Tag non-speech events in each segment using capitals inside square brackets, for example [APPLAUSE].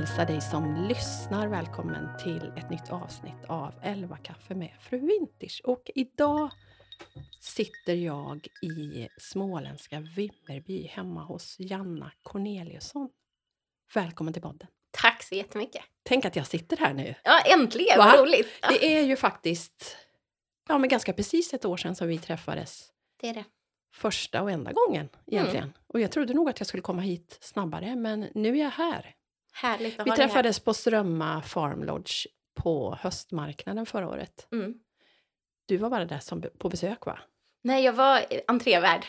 hälsa dig som lyssnar välkommen till ett nytt avsnitt av 11 kaffe med Fru Vintage. Och idag sitter jag i småländska Vimmerby hemma hos Janna Corneliusson. Välkommen till podden. Tack så jättemycket. Tänk att jag sitter här nu. Ja, äntligen! Va? Vad roligt. Ja, [LAUGHS] Det är ju faktiskt ja, men ganska precis ett år sedan som vi träffades det är det. första och enda gången egentligen. Och jag trodde nog att jag skulle komma hit snabbare, men nu är jag här. Härligt att Vi ha dig här. träffades på Strömma Farm Lodge på höstmarknaden förra året. Mm. Du var bara där som på besök va? Nej, jag var entrévärd.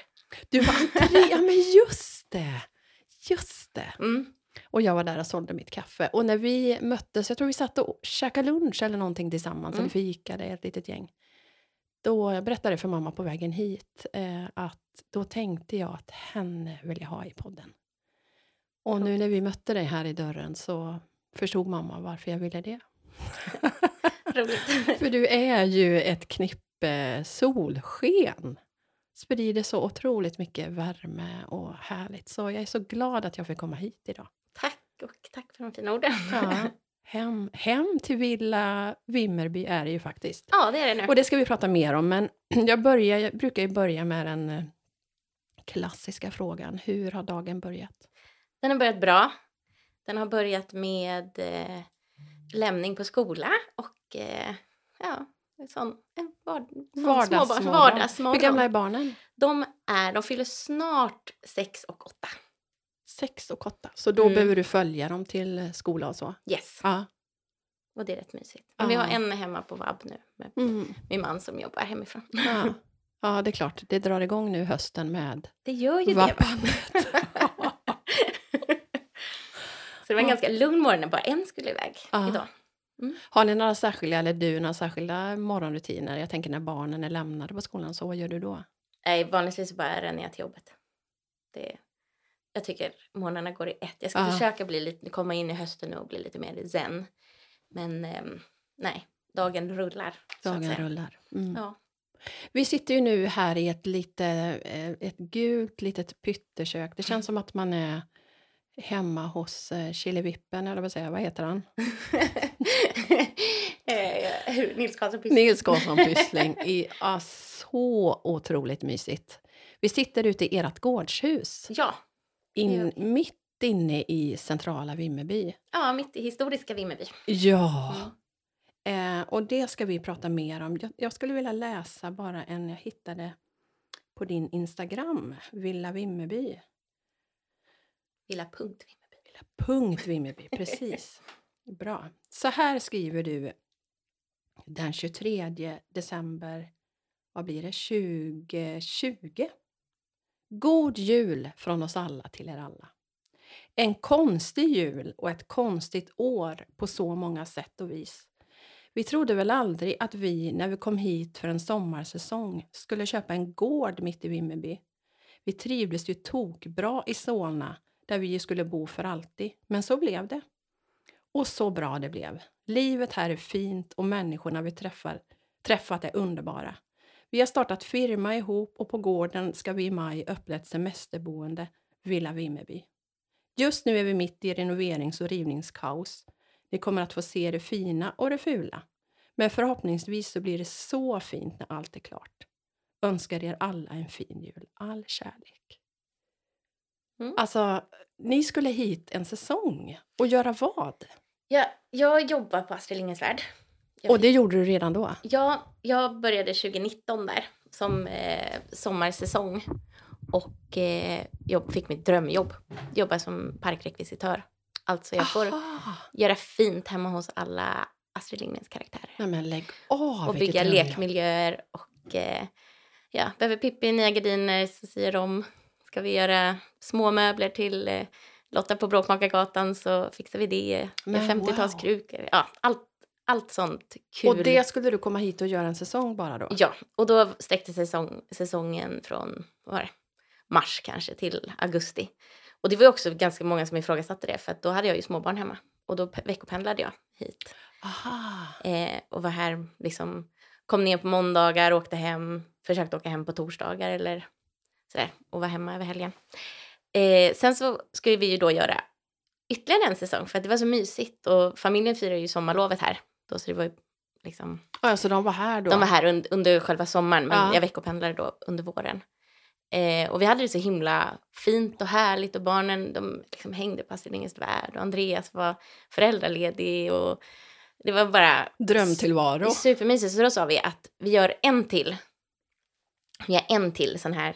Du var entré, [LAUGHS] ja men just det! Just det! Mm. Och jag var där och sålde mitt kaffe. Och när vi möttes, jag tror vi satt och käkade lunch eller någonting tillsammans, Mm. eller fikade ett litet gäng. Då berättade jag för mamma på vägen hit eh, att då tänkte jag att henne vill jag ha i podden. Och nu när vi mötte dig här i dörren så förstod mamma varför jag ville det. [LAUGHS] Roligt. [LAUGHS] För du är ju ett knippe solsken. Sprider så otroligt mycket värme och härligt. Så jag är så glad att jag fick komma hit idag. tack och tack för de fina orden. Ja, [LAUGHS] hem, hem till Villa Vimmerby är det ju faktiskt. ja, det är det nu. Och det ska vi prata mer om, men [CLEARS THROAT] jag, börjar, jag brukar ju börja med den eh, klassiska frågan. Hur har dagen börjat? Den har börjat bra. Den har börjat med eh, lämning på skola och eh, ja, en sån en vard, Vardagsmorgon. Hur gamla är barnen? De, är, de fyller snart sex och åtta. Sex och åtta. Så då Mm. behöver du följa dem till eh, skola och så? Yes, Ja. och det är rätt mysigt. Men vi har Ja. en hemma på vab nu med Mm. min man som jobbar hemifrån. Ja. ja, det är klart. Det drar igång nu hösten med Det gör ju det. [LAUGHS] det var en ganska lugn morgon när bara en skulle iväg Ja. idag. Har ni några särskilda, eller du, några särskilda morgonrutiner? Jag tänker när barnen är lämnade på skolan, så vad gör du då? Nej, vanligtvis bara ränner jag till jobbet. Det, jag tycker morgnarna går i ett. Jag ska Ja. försöka bli lite, komma in i hösten nu och bli lite mer zen. Men ehm, nej, dagen rullar. Dagen rullar. Mm. Ja. Vi sitter ju nu här i ett, lite, eh, ett gult litet pyttekök. Det känns som att man är hemma hos eh, Killevippen, eller vad säger jag, vad heter han? [LAUGHS] Eh, Nils Karlsson Pyssling. Nils Karlsson [LAUGHS] Pyssling. I, ah, så otroligt mysigt. Vi sitter ute i ert gårdshus, Ja, in, mitt inne i centrala Vimmerby. ja, mitt i historiska Vimmerby. Ja! Mm. Eh, och det ska vi prata mer om. Jag, jag skulle vilja läsa bara en jag hittade på din Instagram, Villa Vimmerby. Villa punkt Vimmerby. Villa punkt Vimmerby, precis. [LAUGHS] Bra. Så här skriver du den 23 december, vad blir det, 2020. God jul från oss alla till er alla. En konstig jul och ett konstigt år på så många sätt och vis. Vi trodde väl aldrig att vi, när vi kom hit för en sommarsäsong, skulle köpa en gård mitt i Vimmerby. Vi trivdes ju tokbra i Solna, där vi skulle bo för alltid. Men så blev det. Och så bra det blev. Livet här är fint och människorna vi träffar, träffat är underbara. Vi har startat firma ihop och på gården ska vi i maj öppna ett semesterboende, Villa Vimmerby. Just nu är vi mitt i renoverings och rivningskaos. Ni kommer att få se det fina och det fula. Men förhoppningsvis så blir det så fint när allt är klart. Önskar er alla en fin jul. All kärlek. Mm. Alltså, ni skulle hit en säsong. Och göra vad? Ja, jag jobbar på Astrid Lindgrens Värld. Och det gjorde du redan då? Ja, jag började 2019 där som eh, sommarsäsong och eh, jag fick mitt drömjobb. Jobba som parkrekvisitör. Alltså jag får Aha. göra fint hemma hos alla Astrid Lindgrens karaktärer. Nej men lägg av! och bygga lekmiljöer och eh, ja, behöver Pippi nya gardiner så säger de ska vi göra små möbler till eh, Lotta på Bråkmakargatan så fixar vi det. Men Med 50-talskrukor. Ja, allt, allt sånt kul. Och det skulle du komma hit och göra en säsong bara då? Ja, och då sträckte säsong, säsongen från var det? mars kanske till augusti. Och det var ju också ganska många som ifrågasatte det för att då hade jag ju småbarn hemma och då pe- veckopendlade jag hit eh, och var här liksom kom ner på måndagar, åkte hem, försökte åka hem på torsdagar eller sådär och var hemma över helgen. Eh, sen så skulle vi ju då göra ytterligare en säsong för att det var så mysigt och familjen firar ju sommarlovet här. Då, så det var ju liksom, Alltså de var här då? de var här und, under själva sommaren men Ja. jag veckopendlade då under våren. Eh, och vi hade det så himla fint och härligt och barnen de liksom hängde på Astrid Lindgrens Värld och Andreas var föräldraledig och det var bara Drömtillvaro? Supermysigt. Så då sa vi att vi gör en till. Vi gör en till sån här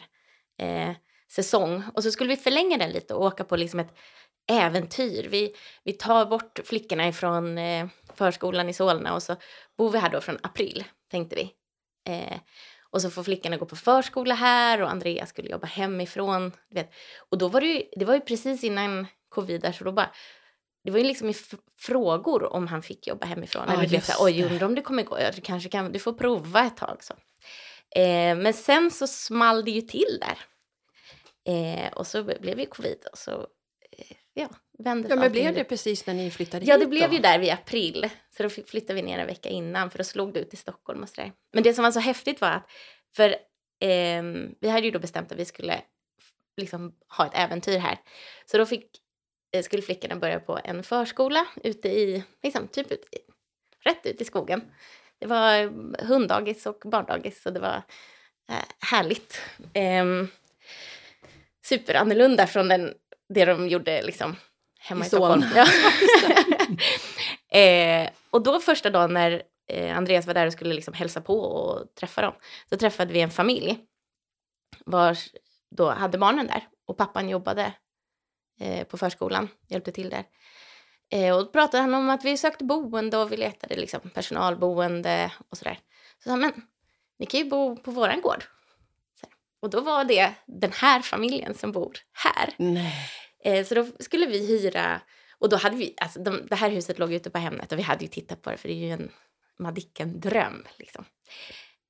eh, säsong. Och så skulle vi förlänga den lite och åka på liksom ett äventyr. Vi, vi tar bort flickorna ifrån eh, förskolan i Solna och så bor vi här då från april, tänkte vi. Eh, och så får flickorna gå på förskola här och Andreas skulle jobba hemifrån. Vet. Och då var det ju, det var ju precis innan covid där så då bara det var ju liksom frågor om han fick jobba hemifrån. Ja, Eller du vet, oj, undrar om det kommer gå. Ja, du kanske kan, du får prova ett tag. Så. Eh, men sen så small det ju till där. Eh, och så blev det covid och så eh, ja, vände Ja, men blev det precis när ni flyttade Ja, hit det blev då? ju där vid april. Så då flyttade vi ner en vecka innan för då slog det ut i Stockholm och sådär. Men det som var så häftigt var att, för ehm, vi hade ju då bestämt att vi skulle liksom ha ett äventyr här. Så då fick, eh, skulle flickorna börja på en förskola ute i, liksom typ ut, rätt ut i skogen. Det var eh, hunddagis och barndagis och det var eh, härligt. Um, superannorlunda från den, det de gjorde liksom hemma I i, Stockholm. Ja. [LAUGHS] eh, och då första dagen när eh, Andreas var där och skulle liksom hälsa på och träffa dem så träffade vi en familj vars då hade barnen där och pappan jobbade eh, på förskolan, hjälpte till där. Eh, och då pratade han om att vi sökte boende och vi letade liksom personalboende och sådär. Så sa han, men ni kan ju bo på våran gård. Så, och då var det den här familjen som bor här. Nej. Eh, så då skulle vi hyra, och då hade vi, alltså de, det här huset låg ute på Hemnet och vi hade ju tittat på det för det är ju en Madicken-dröm liksom.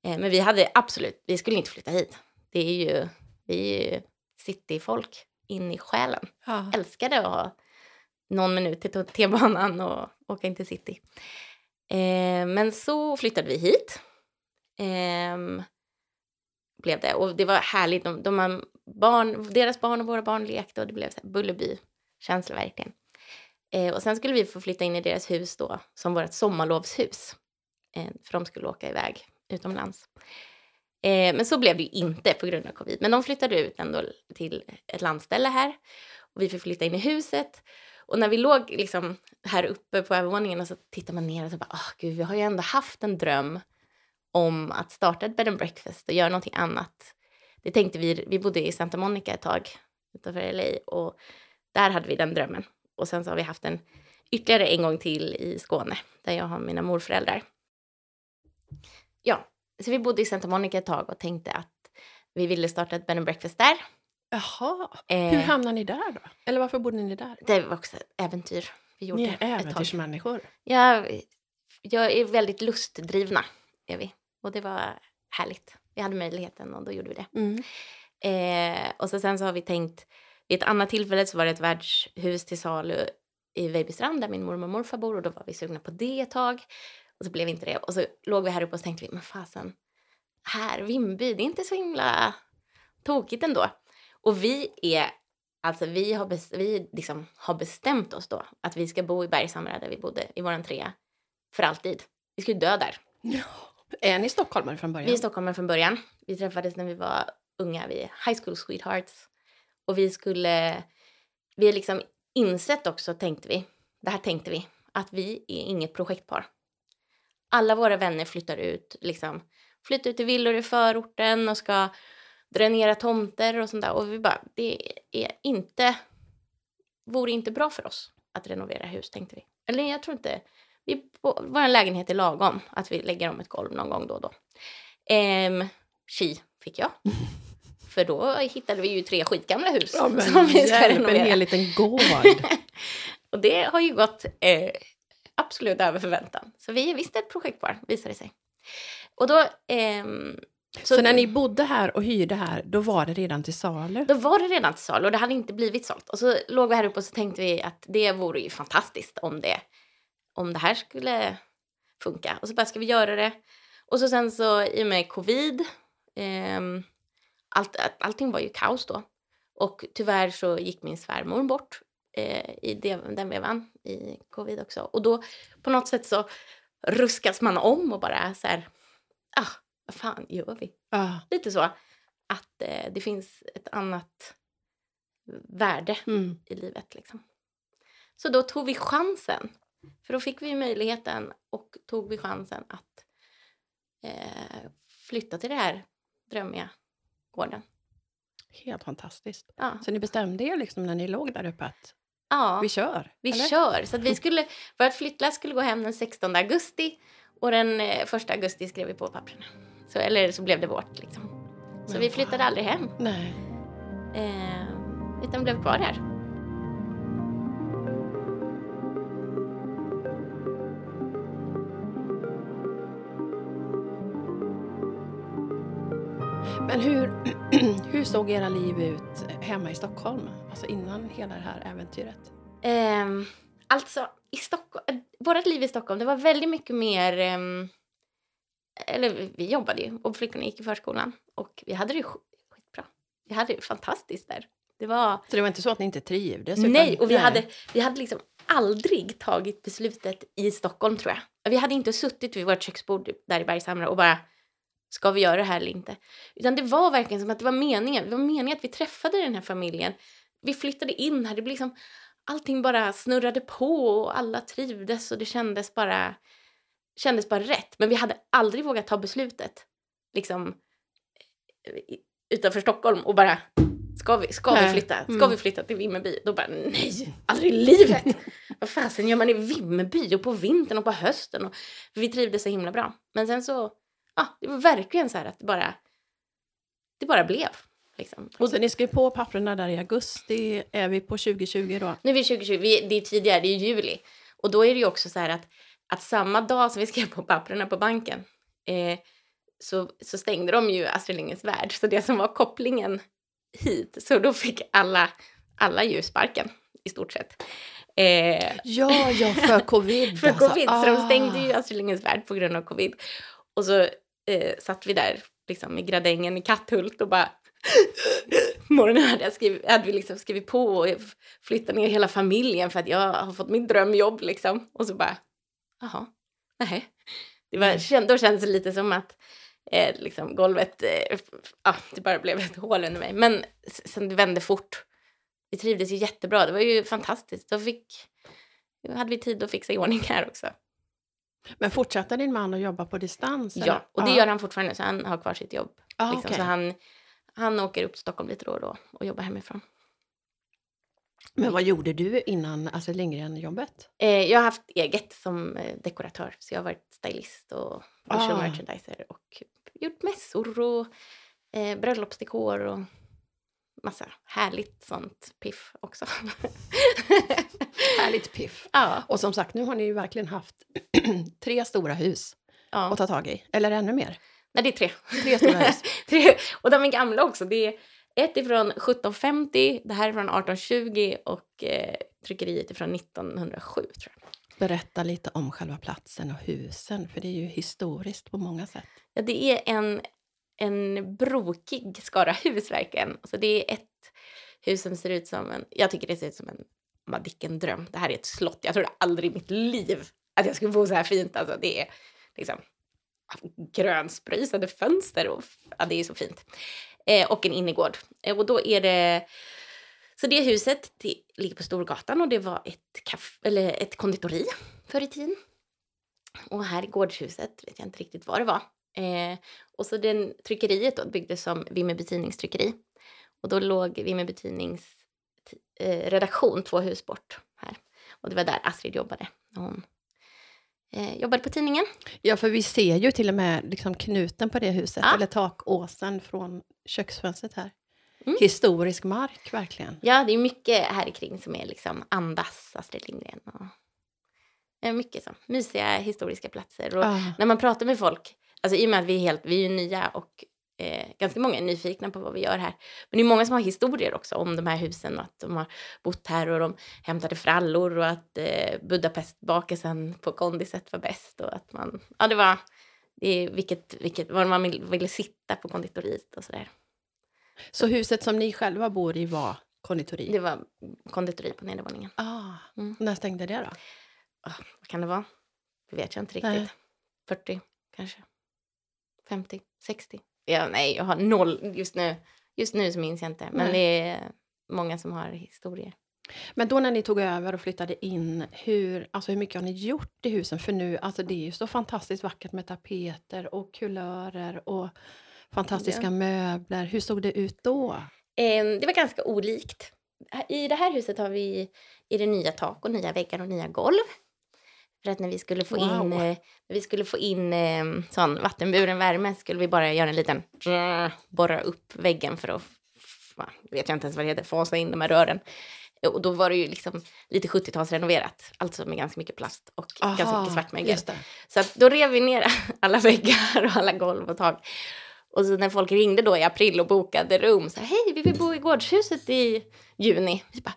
Eh, men vi hade absolut, vi skulle inte flytta hit. Det är ju, vi är ju cityfolk in i själen. Ja. Älskade att ha någon minut till T-banan och åka in till city. Eh, men så flyttade vi hit. Eh, blev det. Och det var härligt. De, de har barn, deras barn och våra barn lekte och det blev Bullerby-känsla verkligen. Eh, och sen skulle vi få flytta in i deras hus då som vårt sommarlovshus. Eh, för de skulle åka iväg utomlands. Eh, men så blev det ju inte på grund av covid. Men de flyttade ut ändå till ett landställe här. Och vi fick flytta in i huset. Och när vi låg liksom här uppe på övervåningen och så tittar man ner och så bara, åh gud, vi har ju ändå haft en dröm om att starta ett bed and breakfast och göra någonting annat. Det tänkte vi, vi bodde i Santa Monica ett tag utanför LA och där hade vi den drömmen. Och sen så har vi haft den ytterligare en gång till i Skåne där jag har mina morföräldrar. Ja, så vi bodde i Santa Monica ett tag och tänkte att vi ville starta ett bed and breakfast där. Jaha. Eh, Hur hamnade ni där då? Eller varför bodde ni där? det var också ett äventyr vi gjorde Ni är äventyrsmänniskor. Jag, jag är väldigt lustdrivna, är vi. Och det var härligt. Vi hade möjligheten och då gjorde vi det. Mm. Eh, och så sen så har vi tänkt, vid ett annat tillfälle så var det ett värdshus till salu i Vejbystrand där min mormor och morfar bor och då var vi sugna på det ett tag. Och så blev inte det. Och så låg vi här uppe och så tänkte vi, men fasen, här, Vimby, det är inte så himla tokigt ändå. Och vi är, alltså vi har, bes, vi liksom har bestämt oss då att vi ska bo i Bergshamra där vi bodde i våran trea för alltid. Vi skulle dö där. Är ni stockholmare från början? Vi är stockholmare från början. Vi träffades när vi var unga, vi är high school sweethearts. Och vi skulle, vi har liksom insett också, tänkte vi, det här tänkte vi, att vi är inget projektpar. Alla våra vänner flyttar ut, liksom, flyttar ut till villor i förorten och ska dränera tomter och sånt där. Och vi bara, det är inte, vore inte bra för oss att renovera hus, tänkte vi. Eller jag tror inte, vi, vår lägenhet är lagom att vi lägger om ett golv någon gång då och då. Ehm, chi fick jag. [LAUGHS] För då hittade vi ju tre skitgamla hus Ja, men som vi ska hjälp, en renovera. hel liten gård. [LAUGHS] och det har ju gått eh, absolut över förväntan. Så vi är visst ett projektpar, visar det sig. Och då... ehm, Så, när ni bodde här och hyrde här, då var det redan till salu? Då var det redan till salu och det hade inte blivit sålt. Och så låg vi här uppe och så tänkte vi att det vore ju fantastiskt om det, om det här skulle funka. Och så bara, ska vi göra det? Och så sen så i och med covid, ehm, allt, allting var ju kaos då. Och tyvärr så gick min svärmor bort eh, i den vevan i covid också. Och då på något sätt så ruskas man om och bara så här, ah, vad fan gör vi? Ja. Lite så. Att eh, det finns ett annat värde Mm. i livet. Liksom. Så då tog vi chansen. För då fick vi möjligheten och tog vi chansen att eh, flytta till det här drömmiga gården. Helt fantastiskt. Ja, Så ni bestämde er liksom när ni låg där uppe att ja vi kör? vi eller? kör. Så att vi skulle, vårt flyttlass skulle gå hem den 16 augusti och den eh, 1 augusti skrev vi på papperna. Så, eller så blev det vårt. Liksom. Så Men vi flyttade aldrig hem. Nej. Eh, utan blev kvar där. Men hur, [CLEARS THROAT] hur såg era liv ut hemma i Stockholm? Alltså innan hela det här äventyret? Ehm, alltså, i Stockholm, eh, vårt liv i Stockholm, det var väldigt mycket mer... ehm, eller vi- jobbade ju och flickorna gick i förskolan och vi hade det skitbra. Vi hade det fantastiskt där. Det var... Så det var inte så att ni inte trivdes? Nej, och vi hade, vi hade liksom aldrig tagit beslutet i Stockholm tror jag. Vi hade inte suttit vid vårt köksbord där i Bergshamra och bara ska vi göra det här eller inte? Utan det var verkligen som att det var meningen. Det var meningen att vi träffade den här familjen. Vi flyttade in här. Det blev liksom, allting bara snurrade på och alla trivdes och det kändes bara, kändes bara rätt. Men vi hade aldrig vågat ta beslutet liksom utanför Stockholm och bara Ska vi, ska vi flytta? Ska Mm. vi flytta till Vimmerby? Då bara nej, aldrig i livet. [LAUGHS] Vad fasen gör man i Vimmerby och på vintern och på hösten? Och, vi trivdes så himla bra. Men sen så, ja, det var verkligen så här att det bara, det bara blev. Liksom. Och Så ni skrev på papperna där i augusti. Är vi på 2020 då? nu är vi 2020, vi, det är tidigare, det är juli. Och då är det ju också så här att, att samma dag som vi skrev på papperna på banken eh, så, så stängde de ju Astrid Lindgrens Värld. Så det som var kopplingen hit, så då fick alla, alla ju sparken i stort sett. Eh, Ja, ja, för [LAUGHS] covid. för alltså. covid, så de stängde ju Ah. Astrid Lindgrens Värld på grund av covid. Och så eh, satt vi där liksom i gradängen i Katthult och bara [LAUGHS] morgonen hade, jag skrivit, hade vi liksom skrivit på och flyttat ner hela familjen för att jag har fått mitt drömjobb liksom. Och så bara, jaha, nej. Det var, då kändes det lite som att eh, liksom golvet, eh, ja, det bara blev ett hål under mig. Men sen det vände fort. Vi trivdes ju jättebra, det var ju fantastiskt. Då fick, då hade vi tid att fixa i ordning här också. Men fortsatte din man att jobba på distans? eller? Ja, och det gör han fortfarande, så han har kvar sitt jobb. Ah, liksom. okej. Så han, han åker upp till Stockholm lite då och då och jobbar hemifrån. Men vad gjorde du innan Astrid Lindgren-jobbet? Eh, jag har haft eget som eh, dekoratör, så jag har varit stylist och visual Ah. merchandiser och gjort mässor och eh, bröllopsdekor och massa härligt sånt piff också. [LAUGHS] Härligt piff. ja, Och som sagt, nu har ni ju verkligen haft [CLEARS THROAT] tre stora hus att ja. ta tag i. Eller ännu mer. Nej, det är tre. Tre stora hus. [LAUGHS] Tre. Och de är gamla också. Det är ett ifrån 1750, det här är från 1820 och eh, tryckeriet är från 1907 tror jag. Berätta lite om själva platsen och husen, för det är ju historiskt på många sätt. Ja, det är en, en brokig skara hus verkligen. Alltså det är ett hus som ser ut som en, jag tycker det ser ut som en Madicken-dröm. Det här är ett slott. Jag trodde aldrig i mitt liv att jag skulle bo så här fint. Alltså det är liksom grönspröjsade fönster och ja, det är så fint. Eh, och en innergård. Eh, och då är det så det huset det ligger på Storgatan och det var ett, kaff, eller ett konditori förr i tiden. Och här i gårdshuset vet jag inte riktigt vad det var. Eh, och så den tryckeriet då byggdes som Vimmerby Tidningstryckeri. Och då låg Vimmerby Tidnings eh, redaktion två hus bort här. Och det var där Astrid jobbade när hon eh, jobbade på tidningen. Ja, för vi ser ju till och med liksom knuten på det huset, Ja. eller takåsen från köksfönstret här. Mm. Historisk mark, verkligen. Ja, det är mycket här kring som är liksom andas Astrid Lindgren. Och, mycket så. Mysiga historiska platser. Och Ah. när man pratar med folk, alltså i och med att vi är helt, vi är nya och eh, ganska många är nyfikna på vad vi gör här. Men det är många som har historier också om de här husen och att de har bott här och de hämtade frallor och att eh, Budapestbakelsen på kondiset var bäst och att man, ja det var, det är vilket, vilket, var man vill- ville sitta på konditoriet och sådär. Så huset som ni själva bor i var konditori? Det var konditori på nedervåningen. Ah, Mm. När stängde det då? Vad kan det vara? Det vet jag inte riktigt. Nej. 40 kanske. 50, 60. Ja, nej, jag har noll just nu. Just nu så minns jag inte. Men Nej. det är många som har historier. Men då när ni tog över och flyttade in, hur, alltså hur mycket har ni gjort i husen? För nu, alltså det är ju så fantastiskt vackert med tapeter och kulörer och fantastiska Ja. möbler. Hur såg det ut då? Eh, det var ganska olikt. I det här huset har vi i det nya tak och nya väggar och nya golv. För att när vi skulle få in, Wow. eh, när vi skulle få in eh, sån vattenburen värme skulle vi bara göra en liten borra upp väggen för att, vet jag inte ens vad det heter, fasa in de här rören. Och då var det ju liksom lite 70-talsrenoverat, alltså med ganska mycket plast och ganska Aha, mycket svartmögel. Så då rev vi ner [LAUGHS] alla väggar och alla golv och tak. Och så när folk ringde då i april och bokade rum, så hej, vi vill bo i gårdshuset i juni. Vi bara,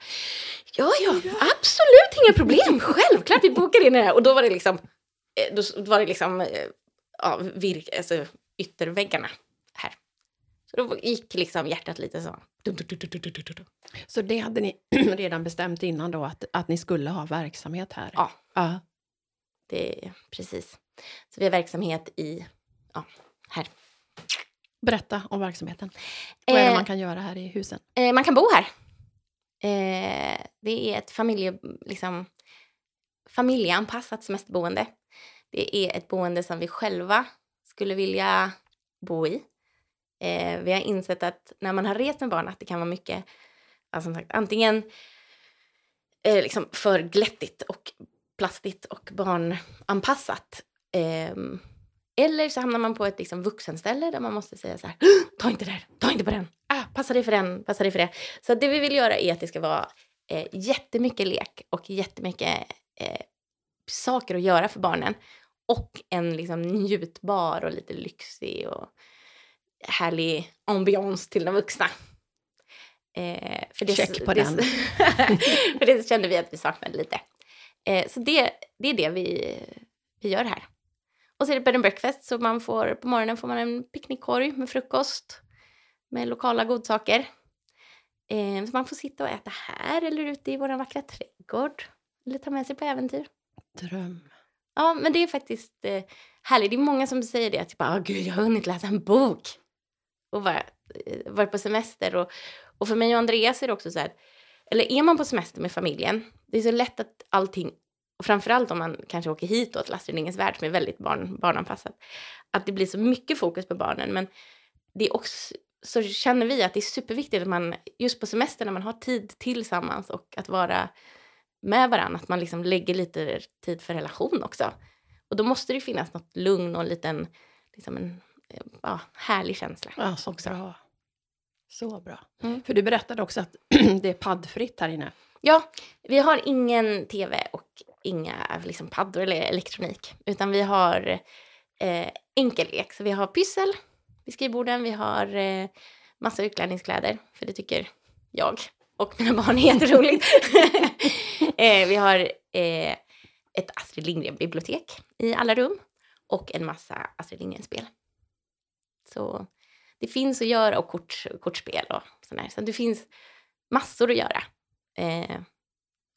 ja, ja, absolut inga problem, självklart vi bokar in det här. Och då var det liksom, eh, då var det liksom, eh, ja, virk, alltså ytterväggarna här. Så då gick liksom hjärtat lite så. Så det hade ni [CLEARS THROAT] redan bestämt innan då, att, att ni skulle ha verksamhet här? Ja. ja. Det är precis. Så vi har verksamhet i, ja, här. Berätta om verksamheten. Vad är det Eh, man kan göra här i husen? Eh, man kan bo här. Eh, det är ett familje, liksom, familjeanpassat semesterboende. Det är ett boende som vi själva skulle vilja bo i. Eh, vi har insett att när man har rest med barn att det kan vara mycket, alltså sagt, antingen eh, liksom för glättigt och plastigt och barnanpassat. Eller så hamnar man på ett liksom vuxenställe där man måste säga så här, ta inte där, ta inte på den, ah, passa dig för den, passa dig för det. Så det vi vill göra är att det ska vara eh, jättemycket lek och jättemycket eh, saker att göra för barnen. Och en liksom njutbar och lite lyxig och härlig ambiance till de vuxna. Eh, för det, Check på det, den. [LAUGHS] för det kände vi att vi saknade lite. Eh, så det, det är det vi, vi gör här. Och så är det bed and breakfast, så man får, på morgonen får man en picknickkorg med frukost med lokala godsaker. Eh, så man får sitta och äta här eller ute i vår vackra trädgård. Eller ta med sig på äventyr. Dröm. Ja, men det är faktiskt eh, härligt. Det är många som säger det. Att typ, ah, gud, jag har hunnit läsa en bok. Och bara, eh, varit på semester. Och, och för mig och Andreas är det också så här. Eller är man på semester med familjen. Det är så lätt att allting. Och framförallt om man kanske åker hit då, till Astrid Lindgrens Värld som är väldigt barn, barnanpassat. Att det blir så mycket fokus på barnen. Men det är också, så känner vi att det är superviktigt att man just på semester när man har tid tillsammans och att vara med varandra, att man liksom lägger lite tid för relation också. Och då måste det finnas något lugn och en liten, liksom en eh, ja, härlig känsla. Ja, så också. bra. Så bra. Mm. För du berättade också att [CLEARS THROAT] det är paddfritt här inne. Ja, vi har ingen tv och inga liksom, paddor eller elektronik, utan vi har eh, enkel lek. Så vi har pyssel vid skrivborden, vi har eh, massa utklädningskläder, för det tycker jag och mina barn är jätteroligt. [LAUGHS] eh, vi har eh, ett Astrid Lindgren-bibliotek i alla rum och en massa Astrid Lindgren-spel. Så det finns att göra och kort, kortspel och sådär. Så det finns massor att göra eh,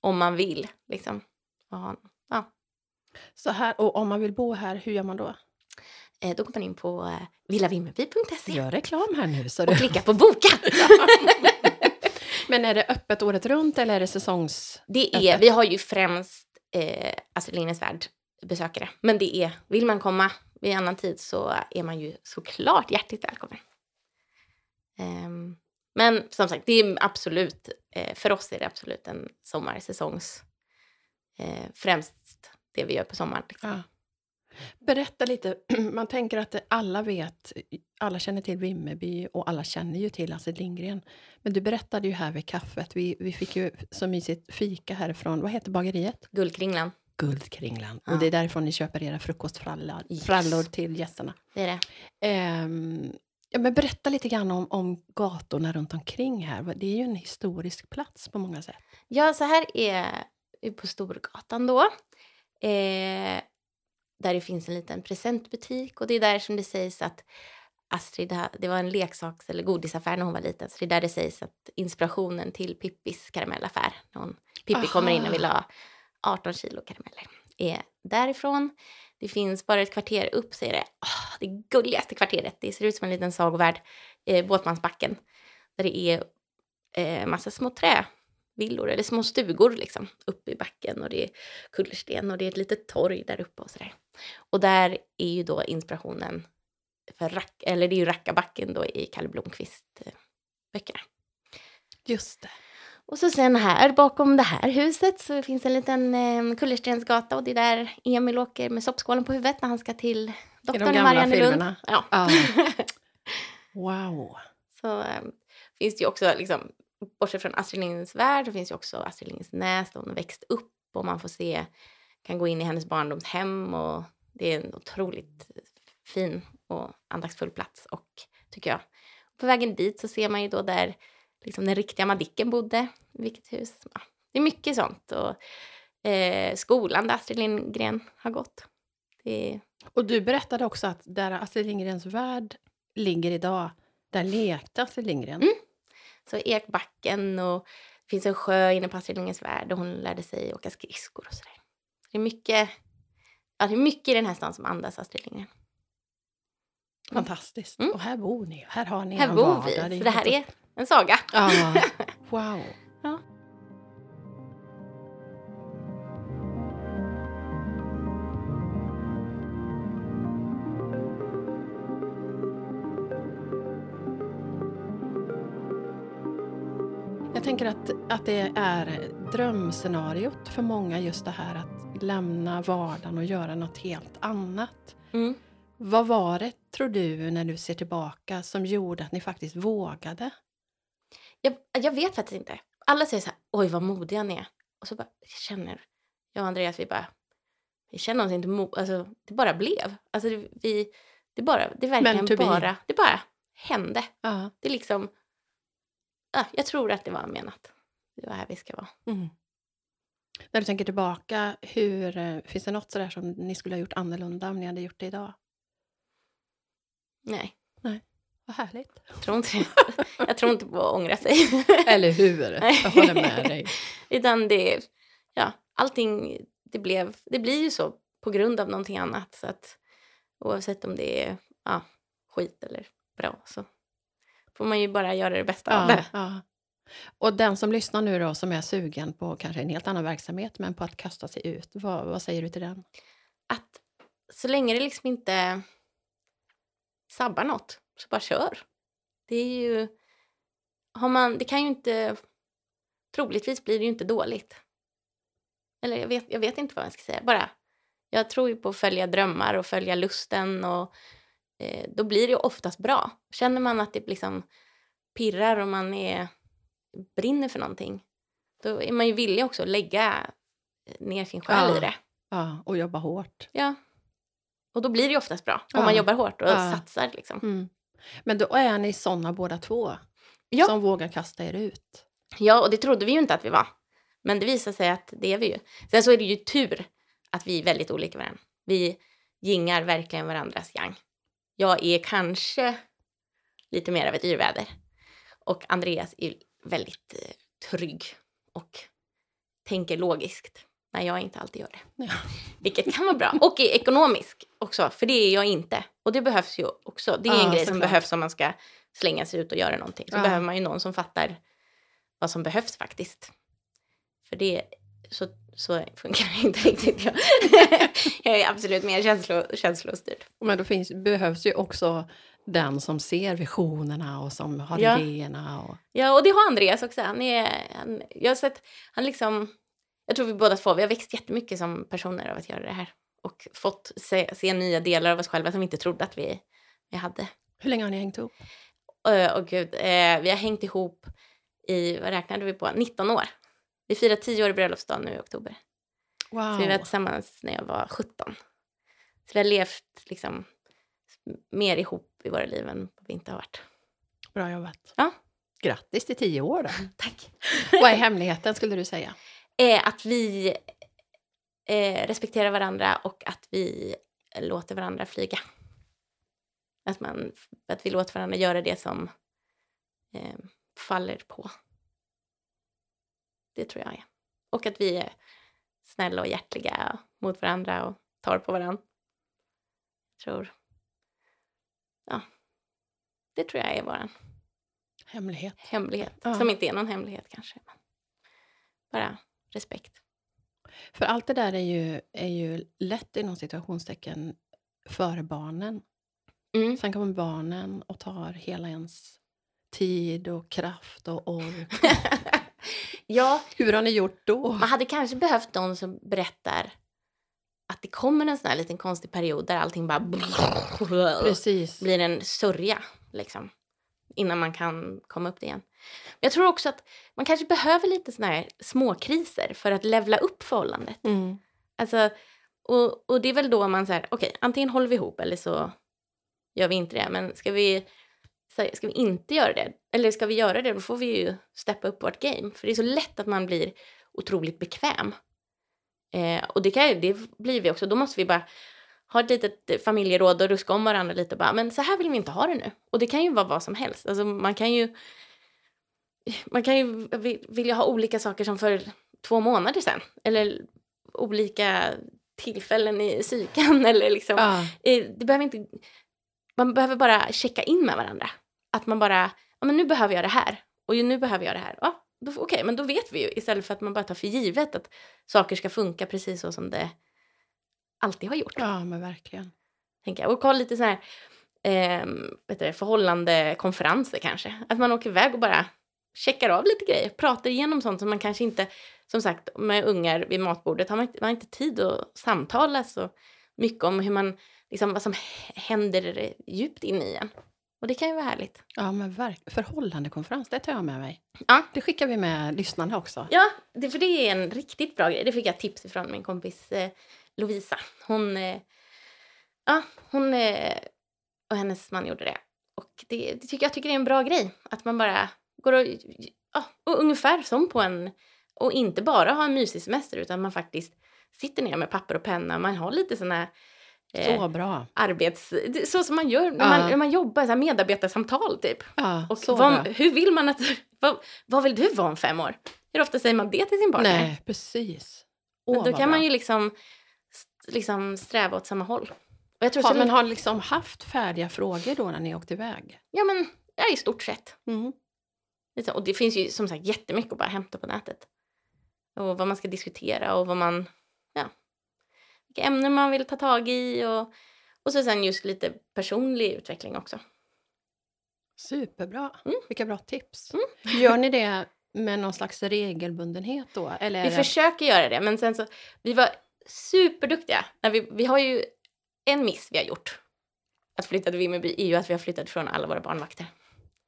om man vill. Liksom. Ha- Ja. Så här, och om man vill bo här, hur gör man då? Eh, då går man in på eh, villavimmerby.se Gör reklam här nu. Så och du. klickar på boka. [LAUGHS] Men är det öppet året runt eller är det säsongs... Det är, Öppet. vi har ju främst eh, Astrid Lindgrens Värld besökare. Men det är, vill man komma vid annan tid så är man ju såklart hjärtligt välkommen. Ehm, men som sagt, det är absolut, eh, för oss är det absolut en sommarsäsongs, eh, främst det vi gör på sommaren. Liksom. Ja. Berätta lite. [CLEARS THROAT] Man tänker att alla vet, alla känner till Vimmerby och alla känner ju till Astrid Lindgren. Men du berättade ju här vid kaffet, vi, vi fick ju så mysigt fika härifrån, vad heter bageriet? Guldkringlan, Guldkringlan. Ja. Och det är därifrån ni köper era frukostfrallor Yes. frallor till gästerna. det är det. Ehm, ja, men berätta lite grann om, om gatorna runt omkring här. Det är ju en historisk plats på många sätt. Ja, så här är på Storgatan då. Eh, där det finns en liten presentbutik och det är där som det sägs att, Astrid, det var en leksaks eller godisaffär när hon var liten. Så det är där det sägs att inspirationen till Pippis karamellaffär, när hon, Pippi kommer in Aha. och vill ha 18 kilo karameller, är därifrån. Det finns bara ett kvarter upp är det åh, det gulligaste kvarteret. Det ser ut som en liten sagovärld, eh, Båtmansbacken, där det är eh, massa små trävillor eller små stugor liksom uppe i backen och det är kullersten och det är ett litet torg där uppe och sådär. Och där är ju då inspirationen för rack, eller det är ju Rackabacken då i Kalle Blomqvist eh, böckerna. Just det. Och så sen här bakom det här huset så finns en liten eh, kullerstensgata och det är där Emil åker med soppskålen på huvudet när han ska till doktorn i Mariannelund. Ja. Ja. [LAUGHS] Wow. Så eh, finns det ju också, liksom, bortsett från Astrid Lindgrens värld, så finns ju också Astrid Lindgrens Näs där hon har växt upp och man får se, kan gå in i hennes barndomshem och det är en otroligt fin och andaktsfull plats och tycker jag. På vägen dit så ser man ju då där liksom den riktiga Madicken bodde, vilket hus. Ja, det är mycket sånt och eh, skolan där Astrid Lindgren har gått. Är, Och du berättade också att där Astrid Lindgrens värld ligger idag, där lekte Astrid Lindgren. Mm. Så Ekbacken och det finns en sjö inne på Astrid Lindgrens värld och hon lärde sig åka skridskor och sådär. Det är mycket, ja, det är mycket i den här stan som andas Astrid Lindgren. Fantastiskt. Mm. Och här bor ni. Här har ni Här bor vardag. vi, så det här är en saga. Ja, [LAUGHS] wow. Ja. Jag tänker att, att det är drömscenariot för många just det här att lämna vardagen och göra något helt annat. Mm. Vad var det, tror du, när du ser tillbaka som gjorde att ni faktiskt vågade? Jag, jag vet faktiskt inte. Alla säger så här, oj vad modiga ni är. Och så bara, jag känner, jag och Andreas, vi bara, vi känner oss inte mo- alltså det bara blev. Alltså det, vi, det bara, det verkligen bara, det bara hände. Ja. Det är liksom, ja, jag tror att det var menat. Det var här vi ska vara. Mm. När du tänker tillbaka, hur, eh, finns det något sådär som ni skulle ha gjort annorlunda om ni hade gjort det idag? Nej, Vad härligt. jag tror inte. [LAUGHS] Jag tror inte på att ångra sig. Eller hur? [LAUGHS] Jag håller med dig. Utan det, ja, allting, det blev, det blir ju så på grund av någonting annat. Så att oavsett om det är ja, skit eller bra så får man ju bara göra det bästa av Ja, det. ja. Och den som lyssnar nu då, som är sugen på kanske en helt annan verksamhet, men på att kasta sig ut, vad, vad säger du till den? Att så länge det liksom inte sabbar något, så bara kör. Det är ju, har man, det kan ju inte, troligtvis blir det ju inte dåligt. Eller jag vet, jag vet inte vad jag ska säga, bara jag tror ju på att följa drömmar och följa lusten och eh, då blir det oftast bra. Känner man att det liksom pirrar och man är, brinner för någonting, då är man ju villig också att lägga ner sin själ Ja. i det. Ja, och jobba hårt. Ja. Och då blir det ju oftast bra. Om Ja. man jobbar hårt och Ja. satsar liksom. Mm. Men då är ni såna båda två, Ja. som vågar kasta er ut. ja, och det trodde vi ju inte att vi var. Men det visar sig att det är vi ju. Sen så är det ju tur att vi är väldigt olika varandra. Vi gingar verkligen varandras yang. Jag är kanske lite mer av ett yrväder. Och Andreas är väldigt eh, trygg och tänker logiskt. när jag inte alltid gör det. Ja. Vilket kan vara bra. [LAUGHS] Och är ekonomisk också, för det är jag inte. Och det behövs ju också. Det är Ja, en grej som såklart. behövs om man ska slänga sig ut och göra någonting. Så Ja. behöver man ju någon som fattar vad som behövs faktiskt. För det, så, så funkar det inte riktigt. Jag, [LAUGHS] jag är absolut mer känslo, känslostyrd. Men då finns, behövs ju också den som ser visionerna och som har Ja. idéerna. Och, Ja, och det har Andreas också. Han är, han, jag har sett, han liksom, jag tror vi båda två, vi har växt jättemycket som personer av att göra det här. Och fått se, se nya delar av oss själva som vi inte trodde att vi, vi hade. hur länge har ni hängt ihop? Ö, Och gud, eh, vi har hängt ihop i, vad räknade vi på, 19 år. Vi firar 10 år i bröllopsdagen nu i oktober. Wow. Så vi var tillsammans när jag var 17. Så vi har levt liksom mer ihop i våra liv än vad vi inte har varit. Bra jobbat. Ja. Grattis till tio år då. [LAUGHS] Tack. Vad är hemligheten skulle du säga? är att vi eh, respekterar varandra och att vi låter varandra flyga. Att, man, att vi låter varandra göra det som eh, faller på. Det tror jag är. Och att vi är snälla och hjärtliga mot varandra och tar på varandra. Jag tror... Ja. Det tror jag är vår Hemlighet. hemlighet. Ja. Som inte är någon hemlighet kanske. Men bara respekt. För allt det där är ju, är ju lätt inom situationstecken för barnen. Mm. Sen kommer barnen och tar hela ens tid och kraft och ork. [LAUGHS] ja, Hur har ni gjort då? man hade kanske behövt någon som berättar att det kommer en sån här liten konstig period där allting bara Precis. blir en sörja liksom. Innan man kan komma upp det igen. Men jag tror också att man kanske behöver lite såna här småkriser för att levla upp förhållandet. Mm. Alltså, och, och det är väl då man säger, okej, antingen håller vi ihop eller så gör vi inte det. Men ska vi, ska vi inte göra det, eller ska vi göra det, då får vi ju steppa upp vårt game. För det är så lätt att man blir otroligt bekväm. Eh, och det, kan, det blir vi också. Då måste vi bara ha ett litet familjeråd och ruska om varandra lite. och Bara, men så här vill vi inte ha det nu. Och det kan ju vara vad som helst. Alltså, man kan ju man kan ju vi- vilja ha olika saker som för två månader sedan. Eller olika tillfällen i psyken. [LAUGHS] Eller liksom, Ja, eh, det behöver inte, man behöver bara checka in med varandra. Att man bara, ja men nu behöver jag det här. Och nu behöver jag det här. Ja, okej, men då vet vi ju. Istället för att man bara tar för givet att saker ska funka precis så som det alltid har gjort. ja, men verkligen. Tänker jag. Och ha lite så här eh, vet du, det, förhållande konferenser kanske. Att man åker iväg och bara checkar av lite grejer. Pratar igenom sånt som man kanske inte, som sagt med ungar vid matbordet har man inte, man har inte tid att samtala så mycket om hur man, liksom vad som händer djupt inne i en. Och det kan ju vara härligt. Ja, men verkligen. Förhållandekonferens, det tar jag med mig. Ja. Det skickar vi med lyssnarna också. Ja, det, för det är en riktigt bra grej. Det fick jag tips ifrån min kompis eh, Lovisa. Hon, eh, ja, hon eh, och hennes man gjorde det. Och det, det tycker, jag tycker det är en bra grej. Att man bara går och, ja, och ungefär som på en, och inte bara ha en mysig semester utan man faktiskt sitter ner med papper och penna. Man har lite såna eh, Så bra. arbets... Så som man gör när man, när man jobbar, så här medarbetarsamtal typ. Ja, Och så vad, hur vill man att... Vad, vad vill du vara om fem år? Hur ofta säger man det till sin partner? Nej, precis. Men Åh, då kan bra. man ju liksom, liksom sträva åt samma håll. Och jag tror ha, men har liksom haft färdiga frågor då när ni åkte iväg? Ja, men ja, i stort sett. Mm. Och det finns ju som sagt jättemycket att bara hämta på nätet. Och vad man ska diskutera och vad man... Vilka ämnen man vill ta tag i och, och så sen just lite personlig utveckling också. Superbra. Mm. Vilka bra tips. Mm. Gör ni [LAUGHS] det med någon slags regelbundenhet då? Eller Vi det... försöker göra det, men sen så... Vi var superduktiga. När vi, vi har ju en miss vi har gjort. Att flytta till Vimmerby är ju att vi har flyttat från alla våra barnvakter.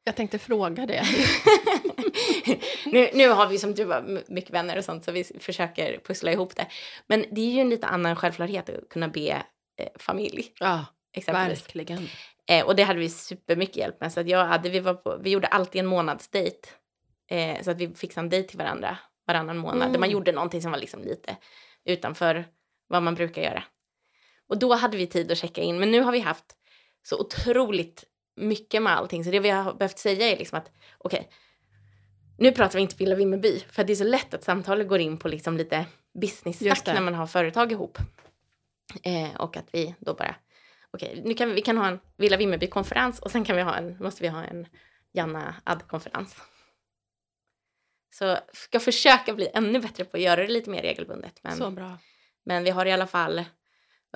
Jag tänkte fråga det. [LAUGHS] nu, nu har vi som du var mycket vänner och sånt så vi försöker pussla ihop det. Men det är ju en lite annan självklarhet att kunna be eh, familj Ja, exempelvis. verkligen. Eh, och det hade vi supermycket hjälp med. Så att jag hade, vi, var på, vi gjorde alltid en månadsdejt. Eh, så att vi fixade en dejt till varandra varannan månad. Där Mm. man gjorde någonting som var liksom lite utanför vad man brukar göra. Och då hade vi tid att checka in. Men nu har vi haft så otroligt mycket med allting. Så det vi har behövt säga är liksom att okej, nu pratar vi inte Villa Vimmerby. För det är så lätt att samtalet går in på liksom lite business-snack när man har företag ihop. Eh, och att vi då bara, okej, nu kan vi, vi kan ha en Villa Vimmerby-konferens och sen kan vi ha en, måste vi ha en Janna Add-konferens. Så ska försöka bli ännu bättre på att göra det lite mer regelbundet. Men, Så bra. men vi har i alla fall,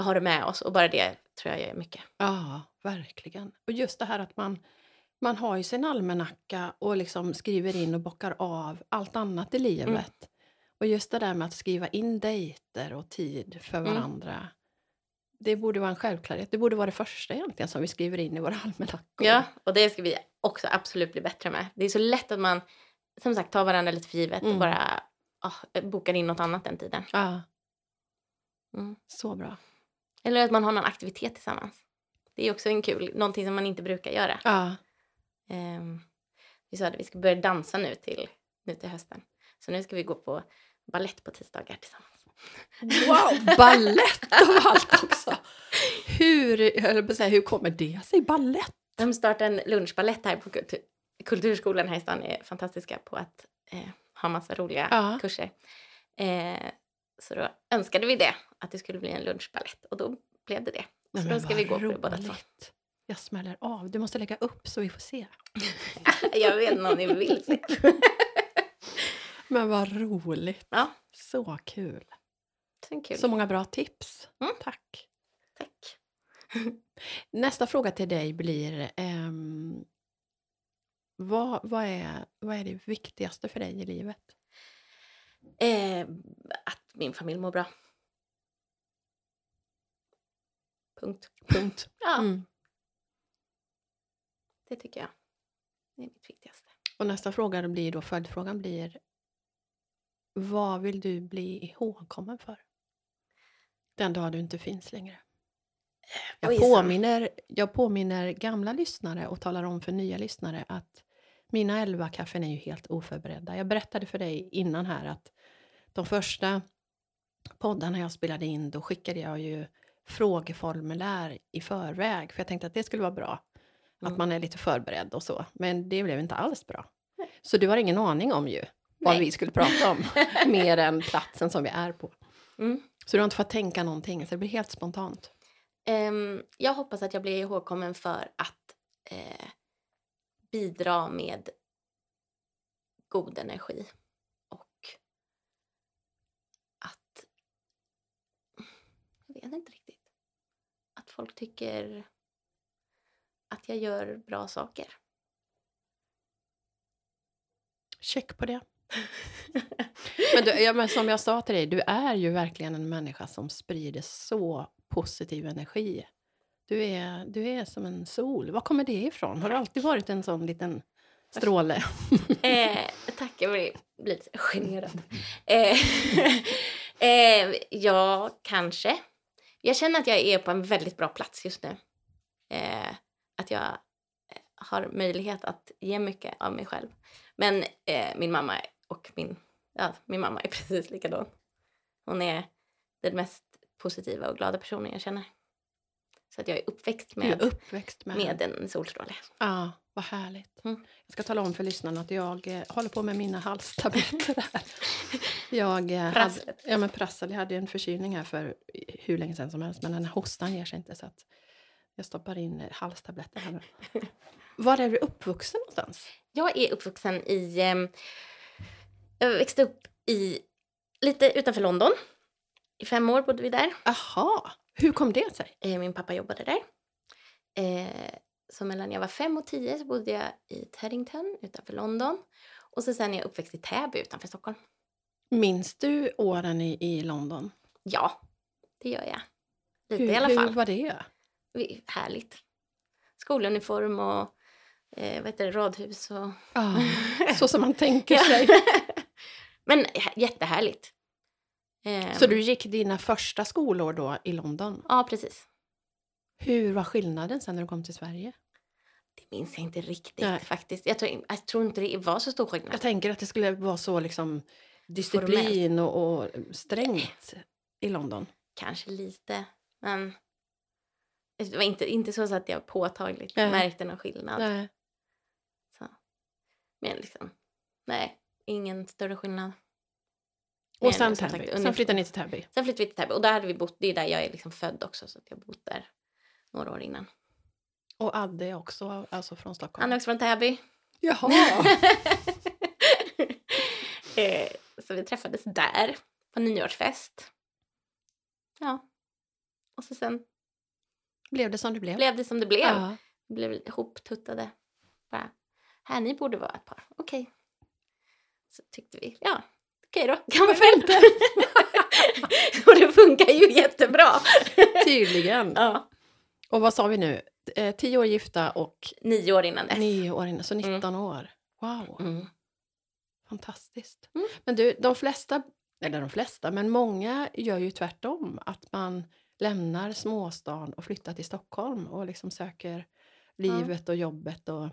har det med oss och bara det tror jag gör mycket. Ja, verkligen. Och just det här att man, man har ju sin almanacka och liksom skriver in och bockar av allt annat i livet. Mm. Och just det där med att skriva in dejter och tid för Mm. varandra. Det borde vara en självklarhet. Det borde vara det första egentligen som vi skriver in i våra [LAUGHS] almanackor. Ja, och det ska vi också absolut bli bättre med. Det är så lätt att man, som sagt, tar varandra lite för givet och Mm. bara ah, bokar in något annat den tiden. ja. Mm. Så bra. Eller att man har någon aktivitet tillsammans. Det är också en kul, någonting som man inte brukar göra. Ja. Ehm, vi sa att vi ska börja dansa nu till, nu till hösten. Så nu ska vi gå på ballett på tisdagar tillsammans. Wow, [LAUGHS] ballett av allt också! Hur, jag säga, hur kommer det sig? Ballett? De startar en lunchballett här på kultur, Kulturskolan här i stan. är fantastiska på att eh, ha massa roliga Ja. kurser. Eh, så då önskade vi det, att det skulle bli en lunchballett. Och då blev det det. Nej, Så men då ska vi gå på det båda två. Jag smäller av. Du måste lägga upp så vi får se. [LAUGHS] Jag vet inte om ni vill se. [LAUGHS] Men vad roligt. Ja, Så kul. så kul. Så många bra tips. Mm. Tack. Tack. [LAUGHS] Nästa fråga till dig blir ehm, vad, vad, är, vad är det viktigaste för dig i livet? Eh, att min familj mår bra. Punkt. Punkt. [LAUGHS] Ja, Mm. det tycker jag. Det är mitt viktigaste. Och nästa fråga blir då, följdfrågan blir vad vill du bli ihågkommen för? Den dag du inte finns längre. Jag Oj, Sam. påminner, jag påminner gamla lyssnare och talar om för nya lyssnare att mina elva kaffen är ju helt oförberedda. Jag berättade för dig innan här att de första poddarna jag spelade in då skickade jag ju frågeformulär i förväg för jag tänkte att det skulle vara bra. Att Mm. man är lite förberedd och så. Men det blev inte alls bra. Så du har ingen aning om ju vad Nej. vi skulle prata om. [LAUGHS] mer än platsen som vi är på. Mm. Så du har inte fått tänka någonting så det blir helt spontant. Ehm, jag hoppas att jag blir ihågkommen för att eh, bidra med god energi och att... Jag vet inte riktigt. Att folk tycker att jag gör bra saker. Check på det. [LAUGHS] Men, du, ja, men som jag sa till dig, du är ju verkligen en människa som sprider så positiv energi. Du är, du är som en sol. Var kommer det ifrån? Har du alltid varit en sån liten stråle? Eh, tack, jag blir, blir lite generad. Eh, [LAUGHS] eh, ja, kanske. Jag känner att jag är på en väldigt bra plats just nu. Eh, att jag eh, har möjlighet att ge mycket av mig själv. Men eh, min mamma och min, ja, min mamma är [LAUGHS] precis likadan. Hon är den mest positiva och glada personen jag känner. Så att jag är uppväxt Du är med, uppväxt med, med en solstråle. Ja, vad härligt. Mm. Jag ska tala om för lyssnarna att jag eh, håller på med mina halstabletter [LAUGHS] här. Jag, eh, hade, Prasslet. ja, men prassel. Jag hade en förkylning här för hur länge sedan som helst men den här hostan ger sig inte så att jag stoppar in eh, halstabletter här nu. [LAUGHS] Var är du uppvuxen någonstans? Jag är uppvuxen i... ehm, jag växte upp i lite utanför London. I fem år bodde vi där. Aha, hur kom det sig? Eh, min pappa jobbade där. Eh, så mellan jag var fem och tio så bodde jag i Teddington utanför London. Och så sen är jag uppväxt i Täby utanför Stockholm. Minns du åren i, i London? Ja, det gör jag. Lite hur, i alla hur fall. var det? Härligt. Skoluniform och eh, vad heter det, radhus och... Ja, [LAUGHS] så som man tänker sig. [LAUGHS] Men hä- jättehärligt. Eh, Så du gick dina första skolår då i London? Ja, precis. Hur var skillnaden sen när du kom till Sverige? Det minns jag inte riktigt Nej. faktiskt. Jag tror, jag tror inte det var så stor skillnad. Jag tänker att det skulle vara så liksom disciplin och, och strängt i London. Kanske lite, men det var inte, inte så att jag påtagligt Nej. märkte någon skillnad. Nej. Så. Men liksom, nej, ingen större skillnad. Och sen Täby. Sen flyttade ni till Täby. Sen flyttade vi till Täby och där hade vi bott, det är där jag är liksom född också så att jag har bott där några år innan. Och Adde är också alltså från Stockholm. Han är också från Täby. Jaha! [LAUGHS] Eh, så vi träffades där på nyårsfest. Ja. Och så sen blev det som det blev? blev det som det blev. Ja. Vi blev ihoptuttade. Bara, här ni borde vara ett par. Okej. Så tyckte vi, ja, okej då. Kan man Varför inte? och det funkar ju jättebra. Tydligen. ja. Och vad sa vi nu? Eh, tio år gifta och Nio år innan dess. nio år innan, så Mm. 19 år. Wow, Mm. fantastiskt. Mm. Men du, de flesta, eller de flesta, men många gör ju tvärtom. Att man lämnar småstan och flyttar till Stockholm och liksom söker livet och jobbet. Och,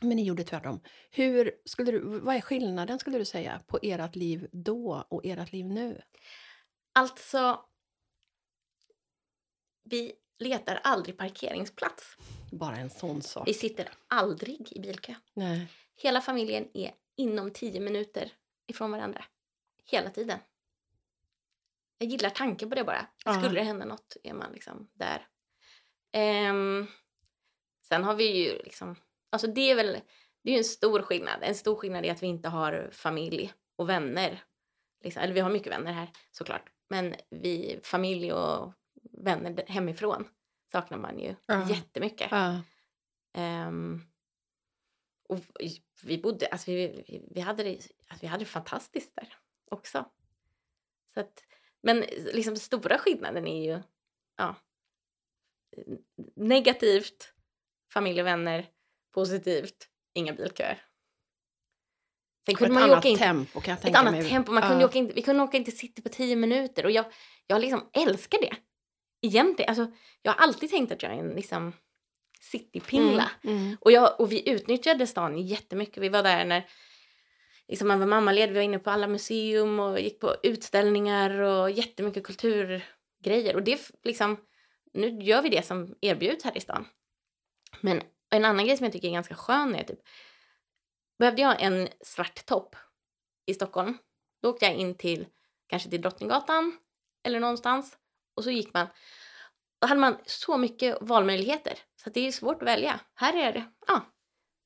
men ni gjorde tvärtom. Hur skulle du, vad är skillnaden skulle du säga på ert liv då och ert liv nu? Alltså, vi letar aldrig parkeringsplats. Bara en sån sak. Vi sitter aldrig i bilkö. Nej. Hela familjen är inom tio minuter ifrån varandra. Hela tiden. Jag gillar tanken på det bara. Ja. Skulle det hända något är man liksom där. Ehm, sen har vi ju liksom, alltså det är väl, det är en stor skillnad. En stor skillnad är att vi inte har familj och vänner. Liksom, eller vi har mycket vänner här såklart. Men vi, familj och vänner hemifrån saknar man ju Ja. jättemycket. Ja. Ehm, och vi- bodde, alltså vi, vi, hade det, alltså vi hade det fantastiskt där också. Så att, men liksom stora skillnaden är ju ja, negativt, familj och vänner, positivt, inga bilköer. Sen kunde ett man annat åka tempo kan jag ett tänka annat mig. tempo. Man kunde Ja. åka in, vi kunde åka in till city på tio minuter och jag, jag liksom älskar det. Egentligen, alltså, jag har alltid tänkt att jag är en liksom, citypingla. Mm, mm. Och, jag, och vi utnyttjade stan jättemycket. Vi var där när liksom, man var mammaledig. Vi var inne på alla museum och gick på utställningar och jättemycket kulturgrejer. Och det liksom, nu gör vi det som erbjuds här i stan. Men en annan grej som jag tycker är ganska skön är typ, behövde jag en svart topp i Stockholm, då åkte jag in till kanske till Drottninggatan eller någonstans och så gick man då hade man så mycket valmöjligheter så det är svårt att välja. Här är det, ja,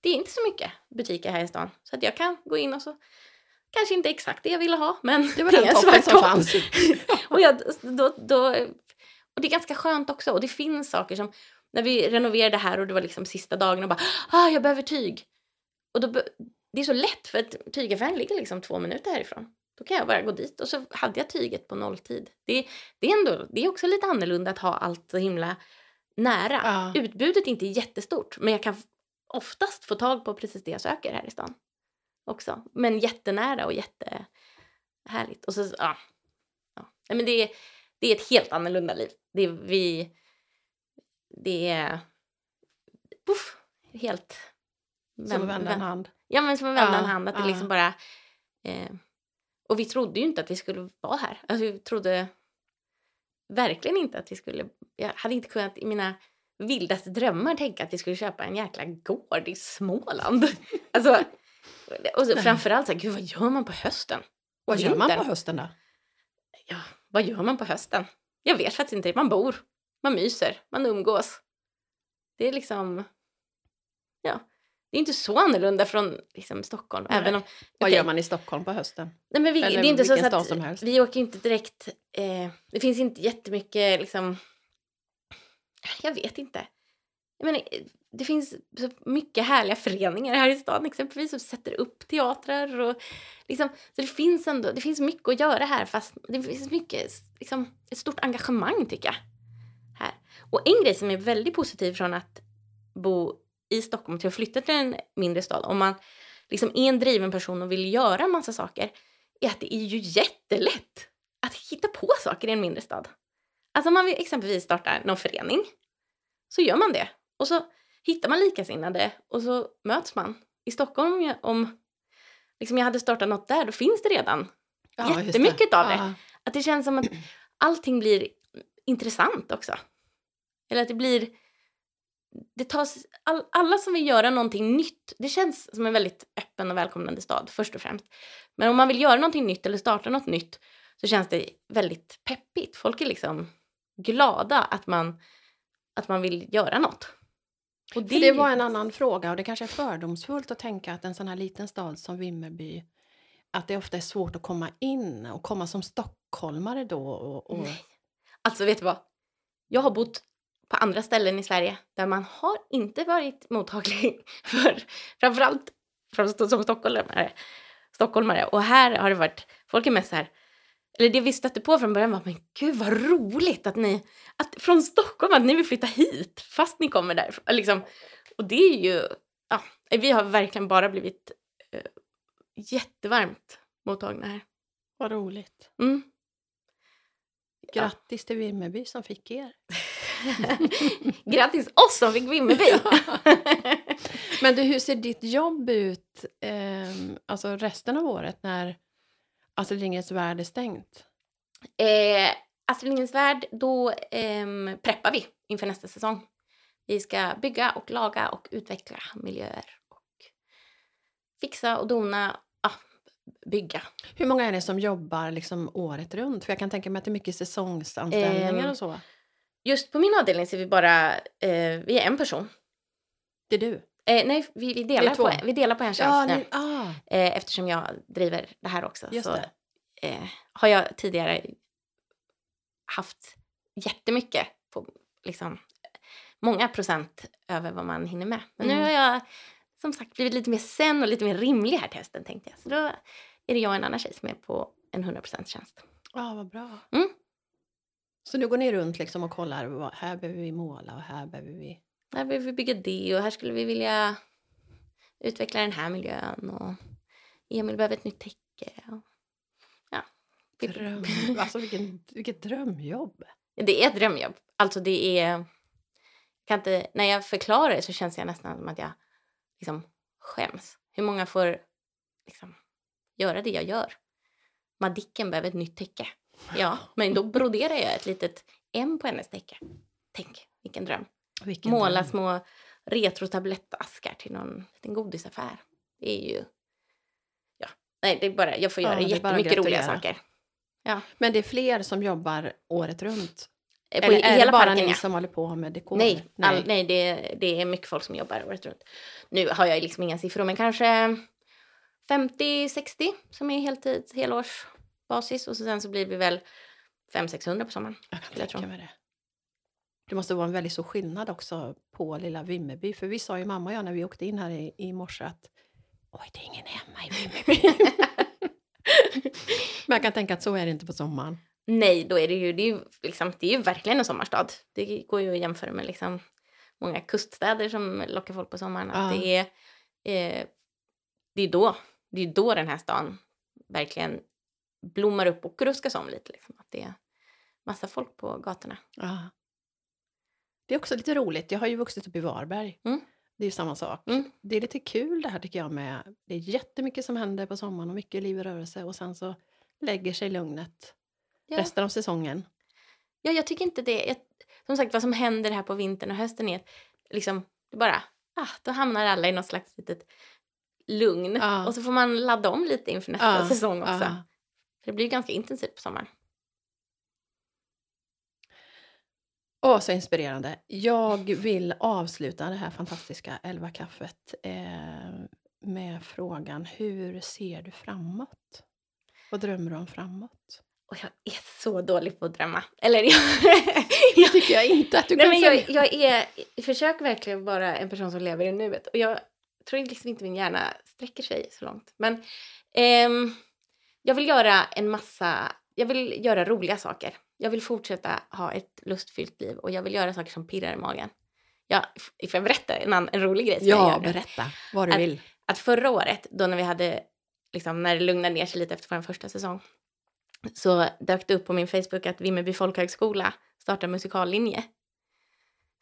det är inte så mycket butiker här i stan så att jag kan gå in och så kanske inte exakt det jag ville ha men Det var den [LAUGHS] en toppen svart som topp. fanns. [LAUGHS] och, jag, då, då, och det är ganska skönt också. Och det finns saker som, när vi renoverade här och det var liksom sista dagen och bara, ah, jag behöver tyg. Och då, det är så lätt för att tygaffären ligger liksom två minuter härifrån. Då kan jag bara gå dit och så hade jag tyget på nolltid. Det, det, är ändå, det är också lite annorlunda att ha allt så himla nära. Ja. Utbudet är inte jättestort men jag kan oftast få tag på precis det jag söker här i stan. Också. Men jättenära och jättehärligt. Och så, ja. ja. Men det, är, det är ett helt annorlunda liv. Det är vi... Det är... Puff, helt... Som vän- vända en hand. Ja, men som en vända en Ja, hand. Att det ja. liksom bara... Eh, och vi trodde ju inte att vi skulle vara här. Alltså, vi trodde verkligen inte att vi skulle... Jag hade inte kunnat i mina vildaste drömmar tänka att vi skulle köpa en jäkla gård i Småland. [LAUGHS] Alltså, och så, framförallt så här, gud vad gör man på hösten? Vad gör man på hösten då? Ja, vad gör man på hösten? Jag vet faktiskt inte. Man bor, man myser, man umgås. Det är liksom... Ja, det är inte så annorlunda från liksom, Stockholm. Nej. Även om, Vad okej, gör man i Stockholm på hösten? Nej, men vi, det Eller är inte så, så att som helst. vi åker inte direkt... Eh, det finns inte jättemycket liksom... Jag vet inte. Jag menar, det finns så mycket härliga föreningar här i stan exempelvis som sätter upp teatrar och liksom, så det finns ändå, det finns mycket att göra här fast det finns mycket, liksom, ett stort engagemang tycker jag. Här. Och en grej som är väldigt positiv från att bo i Stockholm till att flytta till en mindre stad, om man liksom är en driven person och vill göra en massa saker, är att det är ju jättelätt att hitta på saker i en mindre stad. Alltså om man vill exempelvis starta någon förening, så gör man det. Och så hittar man likasinnade och så möts man. I Stockholm, om liksom jag hade startat något där, då finns det redan Ja, jättemycket av det. Ja. Att det känns som att allting blir intressant också. Eller att det blir... Det tas, all, alla som vill göra någonting nytt, det känns som en väldigt öppen och välkomnande stad först och främst. Men om man vill göra någonting nytt eller starta något nytt så känns det väldigt peppigt. Folk är liksom glada att man, att man vill göra något. Och För det var en annan fråga och det kanske är fördomsfullt att tänka att en sån här liten stad som Vimmerby att det ofta är svårt att komma in och komma som stockholmare då. Och, och... Alltså vet du vad? Jag har bott på andra ställen i Sverige där man har inte varit mottaglig [LAUGHS] för framförallt för, som stockholmare, stockholmare. Och här har det varit, folk är mest så här, eller det vi stötte på från början var men gud vad roligt att ni, att från Stockholm, att ni vill flytta hit fast ni kommer därifrån. Liksom. Och det är ju, ja, vi har verkligen bara blivit eh, jättevarmt mottagna här. Vad roligt. Mm. Grattis till Vimmerby som fick er. [LAUGHS] Grattis oss som fick Vimmerby! [LAUGHS] Men du, hur ser ditt jobb ut eh, alltså resten av året när Astrid Lindgrens Värld är stängt? Eh, Astrid Lindgrens Värld, då ehm, preppar vi inför nästa säsong. Vi ska bygga och laga och utveckla miljöer och fixa och dona, bygga. Hur många är det som jobbar liksom året runt? För jag kan tänka mig att det är mycket säsongsanställningar Ehm, och så. Just på min avdelning så är vi bara, eh, vi är en person. Det är du? Eh, nej, vi, vi, delar på, vi delar på en tjänst nu. ni, ah, Eh, eftersom jag driver det här också Just så eh, har jag tidigare haft jättemycket på liksom många procent över vad man hinner med. Men nu Mm. har jag som sagt blivit lite mer sen och lite mer rimlig här till hösten tänkte jag. Så då är det jag och en annan tjej som är på en 100% tjänst. ah, vad bra. Mm. Så nu går ni runt liksom och kollar, vad, här behöver vi måla och här behöver vi... Här behöver vi bygga det och här skulle vi vilja utveckla den här miljön och Emil behöver ett nytt täcke. Och, ja. Dröm, alltså vilken, vilket drömjobb. Det är ett drömjobb. Alltså det är... Kan inte, när jag förklarar det så känns det nästan som att jag liksom skäms. Hur många får liksom göra det jag gör? Madicken behöver ett nytt täcke. Ja, men då broderar jag ett litet M på hennes täcke. Tänk, vilken dröm. Vilken Måla dröm. små retrotablettaskar till någon liten godisaffär. Det är ju... Ja, nej, det är bara... Jag får Ja, göra att jättemycket roliga saker. Men det är fler som jobbar året runt? På Eller i är det hela bara parken, ni ja. som håller på med dekor? Nej, all, nej det, det är mycket folk som jobbar året runt. Nu har jag liksom inga siffror, men kanske 50-60 som är heltids, helårsbasis. Och så sen så blir vi väl 500-600 på sommaren. Jag kan tänka mig det. Det måste vara en väldigt stor skillnad också på lilla Vimmerby. För vi sa ju mamma och jag när vi åkte in här i, i morse att oj, det är ingen hemma i Vimmerby. [LAUGHS] Men jag kan tänka att så är det inte på sommaren. Nej, då är det ju, det är ju, liksom, det är ju verkligen en sommarstad. Det går ju att jämföra med liksom många kuststäder som lockar folk på sommaren. Att Ja. det, är, eh, det är då, det är då den här stan verkligen blommar upp och ruskas om lite. Liksom. Att det är massa folk på gatorna. Ja. Det är också lite roligt. Jag har ju vuxit upp i Varberg. Mm. Det är ju samma sak. Mm. Det är lite kul det här tycker jag med. Det är jättemycket som händer på sommaren och mycket liv i rörelse och sen så lägger sig lugnet Ja. resten av säsongen. Ja, jag tycker inte det. Jag, som sagt, vad som händer här på vintern och hösten är att liksom, det bara, ah, då hamnar alla i något slags litet lugn. Ja. Och så får man ladda om lite inför nästa Ja, säsong också. För det blir ganska intensivt på sommaren. Åh, så inspirerande. Jag vill avsluta det här fantastiska elva kaffet eh, med frågan hur ser du framåt? Vad drömmer du om framåt? Och jag är så dålig på att drömma. Eller jag, [LAUGHS] Det tycker jag inte att du Nej, kan men jag, jag, är, jag försöker verkligen vara en person som lever i nuet. Och jag tror liksom inte min hjärna sträcker sig så långt. Men ehm, jag vill göra en massa, jag vill göra roliga saker. Jag vill fortsätta ha ett lustfyllt liv och jag vill göra saker som pirrar i magen. Jag, får jag berätta en, annan, en rolig grej? som jag Ja, gör nu? berätta vad du Att- vill. att förra året, då när vi hade, liksom, när det lugnade ner sig lite efter vår första säsong, så dök det upp på min Facebook att Vimmerby folkhögskola startar musikallinje.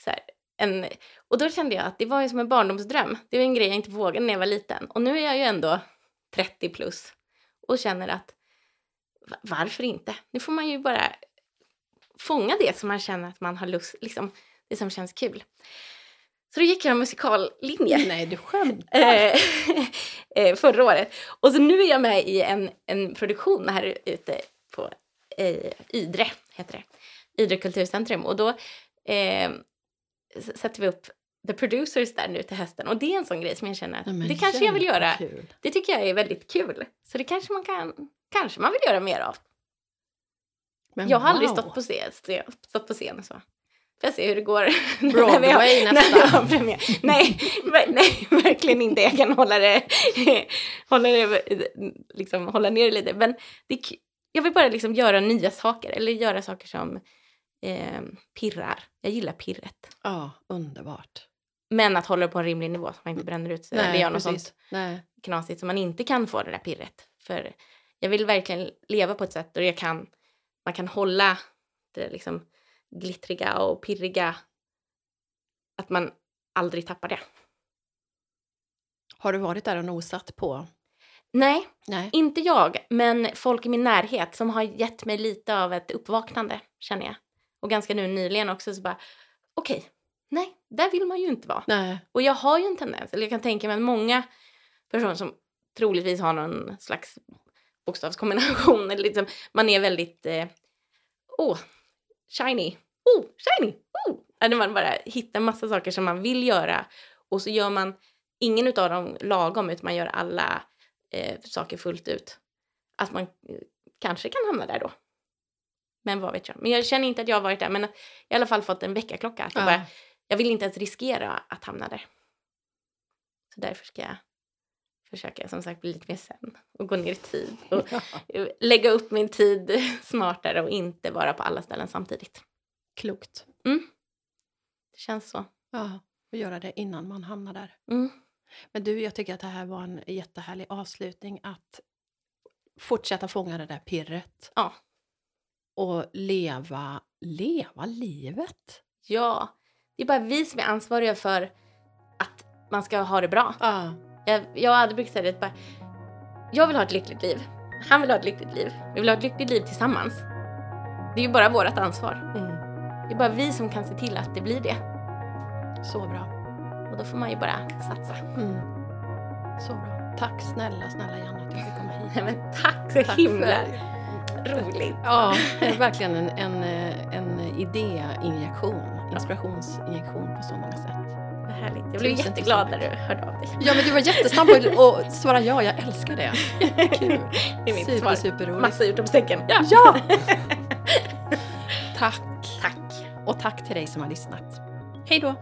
Så här, en, och då kände jag att det var ju som en barndomsdröm. Det var en grej jag inte vågade när jag var liten. Och nu är jag ju ändå 30 plus och känner att varför inte? Nu får man ju bara fånga det som man känner att man har lust, liksom det som känns kul. Så då gick jag en musikallinje Nej, du skämtar. eh, [LAUGHS] eh, förra året. Och så nu är jag med i en, en produktion här ute på eh, Ydre, heter det. Ydre kulturcentrum. Och då eh, sätter vi upp The Producers där nu till hösten. Och det är en sån grej som jag känner att men det kanske jag vill göra. Kul. Det tycker jag är väldigt kul. Så det kanske man kan, kanske man vill göra mer av. Men jag har aldrig wow. stått på scen, stå- stått på scen så. Får jag se hur det går [LAUGHS] när vi Broadway har, nästa. Nej, nej, [LAUGHS] verkligen inte. Jag kan hålla det, [LAUGHS] hålla det, liksom hålla ner det lite. Men det, jag vill bara liksom göra nya saker eller göra saker som eh, pirrar. Jag gillar pirret. Ja, underbart. Men att hålla det på en rimlig nivå så man inte bränner ut sig eller gör något sånt Nej. knasigt så man inte kan få det där pirret. För jag vill verkligen leva på ett sätt där jag kan, man kan hålla det liksom glittriga och pirriga. Att man aldrig tappar det. Har du varit där och nosat på? Nej, Nej. inte jag, men folk i min närhet som har gett mig lite av ett uppvaknande, känner jag. Och ganska nu nyligen också så bara, okej, nej, där vill man ju inte vara. Nej. Och jag har ju en tendens, eller jag kan tänka mig att många personer som troligtvis har någon slags bokstavskombination, [LAUGHS] eller liksom, man är väldigt, eh, oh, shiny, oh, shiny, oh. Att man bara hittar massa saker som man vill göra och så gör man ingen utav dem lagom utan man gör alla eh, saker fullt ut. Att man eh, kanske kan hamna där då. Men vad vet jag. Men jag känner inte att jag har varit där. Men i alla fall fått en väckarklocka. Att jag, Ja. bara, jag vill inte ens riskera att hamna där. Så därför ska jag försöka som sagt bli lite mer sen och gå ner i tid. Och [LAUGHS] lägga upp min tid [LAUGHS] smartare och inte vara på alla ställen samtidigt. Klokt. Det känns så. Ja, och göra det innan man hamnar där. Mm. Men du, jag tycker att det här var en jättehärlig avslutning att fortsätta fånga det där pirret. Ja. Och leva, leva livet. Ja, det är bara vi som är ansvariga för att man ska ha det bra. Ja. Jag, jag hade brukat säga det bara, jag vill ha ett lyckligt liv. Han vill ha ett lyckligt liv. Vi vill ha ett lyckligt liv tillsammans. Det är ju bara vårt ansvar. Mm. Det är bara vi som kan se till att det blir det. Så bra. Och då får man ju bara satsa. Mm. Så bra. Tack snälla, snälla Janne att jag fick komma hit. Nej, men tack så Tack himla för- roligt. Ja, det är verkligen en, en, en idéinjektion, inspirationsinjektion på så många sätt. Härligt. Jag blev Tusen, jätteglad när du hörde av dig. Ja, men du var jättesnabb att svara ja, jag älskar det. Jättekul. [LAUGHS] Det är mitt Super, svar. superroligt. Massa utropstecken. Ja. Ja! [LAUGHS] Tack. Tack. Och tack till dig som har lyssnat. Hej då!